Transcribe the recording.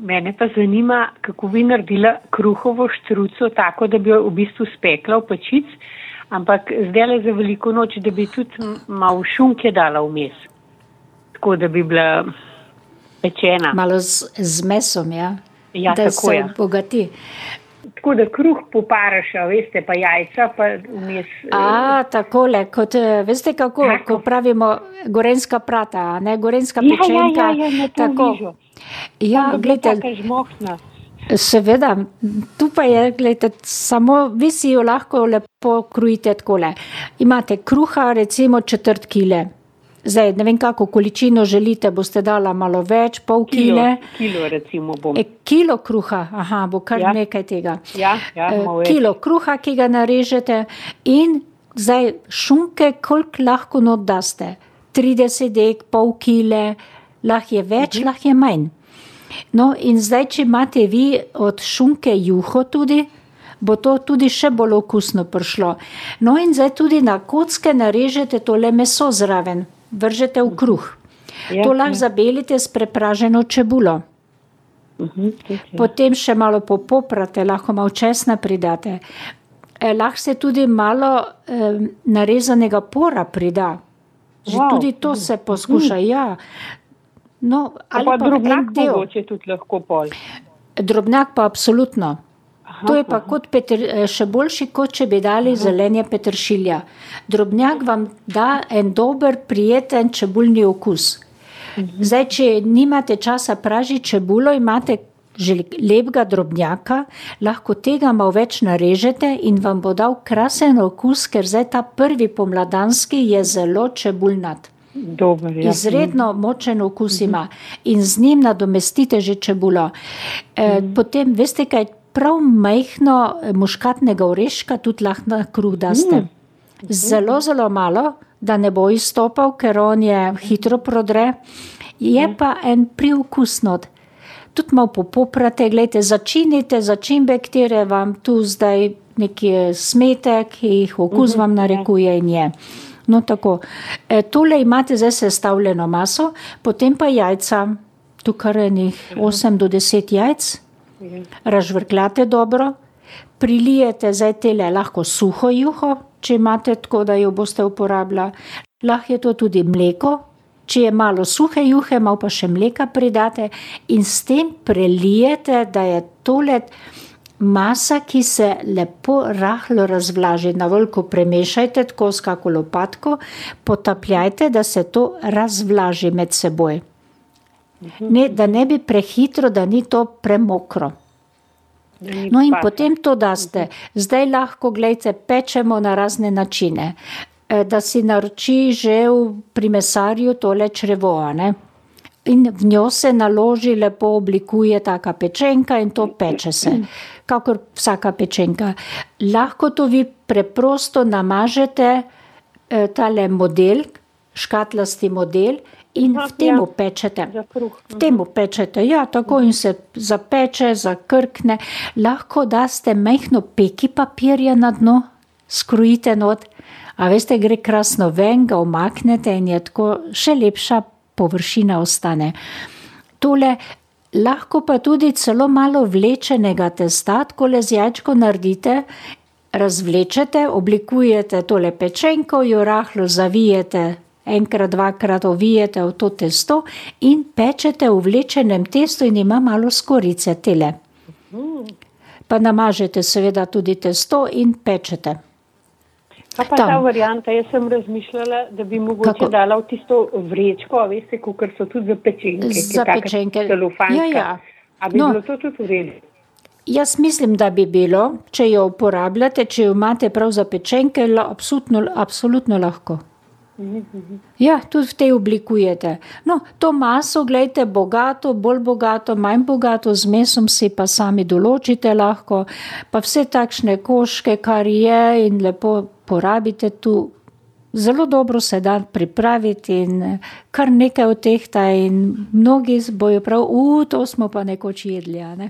mene pa zanima, kako bi naredila kruhovo štruco tako, da bi jo v bistvu spekla v pečic, ampak zdaj le za veliko noč, da bi tudi malo šunke dala vmes, tako da bi bila pečena. Malo z, z mesom, ja. Ja, da tako se je. obogati. Tako da kruh poparaš, veste, pa jajca, pa vmes. eh, A, takole, kot eh, veste kako, Kako? ko pravimo gorenska prata, ne gorenska Ja, ja, pečenka. ja, ja, to tako. vižo. Ja, gledajte, seveda, tu pa je, gledajte, samo vi si jo lahko lepo krojite takole. Imate kruha, recimo četrt kile. Zdaj, ne vem, kako količino želite, boste dala malo več, pol kile. Kilo, kilo recimo bom. E, kilo kruha, aha, bo kar Ja. nekaj tega. Ja, ja, več. kilo kruha, ki ga narežete, in zdaj šunke, koliko lahko not daste. 30 dek, pol kile, lahko je več, Mhm. lahko je manj. No, in zdaj, če imate vi od šunke juho tudi, bo to tudi še bolj okusno prišlo. No, in zdaj tudi na kocke narežete tole meso zraven, vržete v kruh. Ja, To lahko ja. zabelite s prepraženo čebulo. Ja. Potem še malo popoprate, lahko malo česna pridate. Eh, lahko se tudi malo eh, narezanega pora prida. Že Wow. tudi to se poskuša. Ja. No, ali pa pa del. mogoče tudi lahko pol. Drobnjak pa absolutno. Aha, To je pa kot peter, eh, še boljši, kot če bi dali zelenje peteršilja. Drobnjak vam da en dober, prijeten čebulni okus. Zdaj, če nimate časa pražiti čebulo, imate že lepega drobnjaka, lahko tega malo več narežete in vam bo dal krasen okus, ker zdaj ta prvi pomladanski je zelo čebulnat. Dober, ja. Izredno močen okus ima in z njim nadomestite že čebulo. E, potem, veste, kaj prav majhno eh, muškatnega oreška tudi lahko na kruh daste. Zelo, zelo malo, da ne bo izstopal, ker on je hitro prodre. Je pa en priokus not. Tudi malo popoprate, gledajte, začinite začimbe, katere vam tu zdaj neki smetek, ki jih okus vam narekuje in je. No, tako. E, tole imate zdaj sestavljeno maso, potem pa jajca, tukaj enih 8 do 10 jajc, razžvrkljate dobro, prilijete zdaj tele lahko suho juho, če imate tako, da jo boste uporabljali. Lahko je to tudi mleko, če je malo suhe juhe, malo pa še mleka pridate in s tem prelijete, da je tole masa, ki se lepo rahlo razvlaži. Na veliko premešajte tako s kako lopatko, potapljajte, da se to razvlaži med seboj. Ne, da ne bi prehitro, da ni to premokro. No in potem to daste. Zdaj lahko, gledajte, pečemo na razne načine. Eh, Da si naroči že v, pri mesarju tole črevo, ne? In v njo se naloži, lepo oblikuje taka pečenka in to peče se, kakor vsaka pečenka. Lahko to vi preprosto namažete eh, tale model, škatlasti model in Aha, v temu ja. pečete. V temu pečete, ja, tako in se zapeče, zakrkne. Lahko daste majhno peki papirja na dno, skrojite not, a veste, gre krasno ven, ga omaknete in je tako še lepša površina ostane. Tole lahko pa tudi celo malo vlečenega testa, tako le z jajčko naredite, razvlečete, oblikujete tole pečenko, jo rahlo zavijete, enkrat, dvakrat ovijete v to testo in pečete v vlečenem testu in ima malo skorice tele. Pa namažete seveda tudi testo in pečete. Kaj pa Tam. ta varianta, jaz sem razmišljala, da bi mogoče Kako? dala v tisto vrečko, veste, kot so tudi za pečenke. Za pečenke. Ja, ja. A bi No. bilo to tudi v redu? Jaz mislim, da bi bilo, če jo uporabljate, če jo imate prav za pečenke, absolutno, absolutno lahko. Ja, tudi v tej oblikujete. No, to maso, gledajte, bogato, bolj bogato, manj bogato, z mesom si pa sami določite lahko, pa vse takšne koške, kar je in lepo porabite tu. Zelo dobro se da pripraviti in kar nekaj od teh ta in mnogi bojo prav, u, to smo pa nekoč jedli, a ne?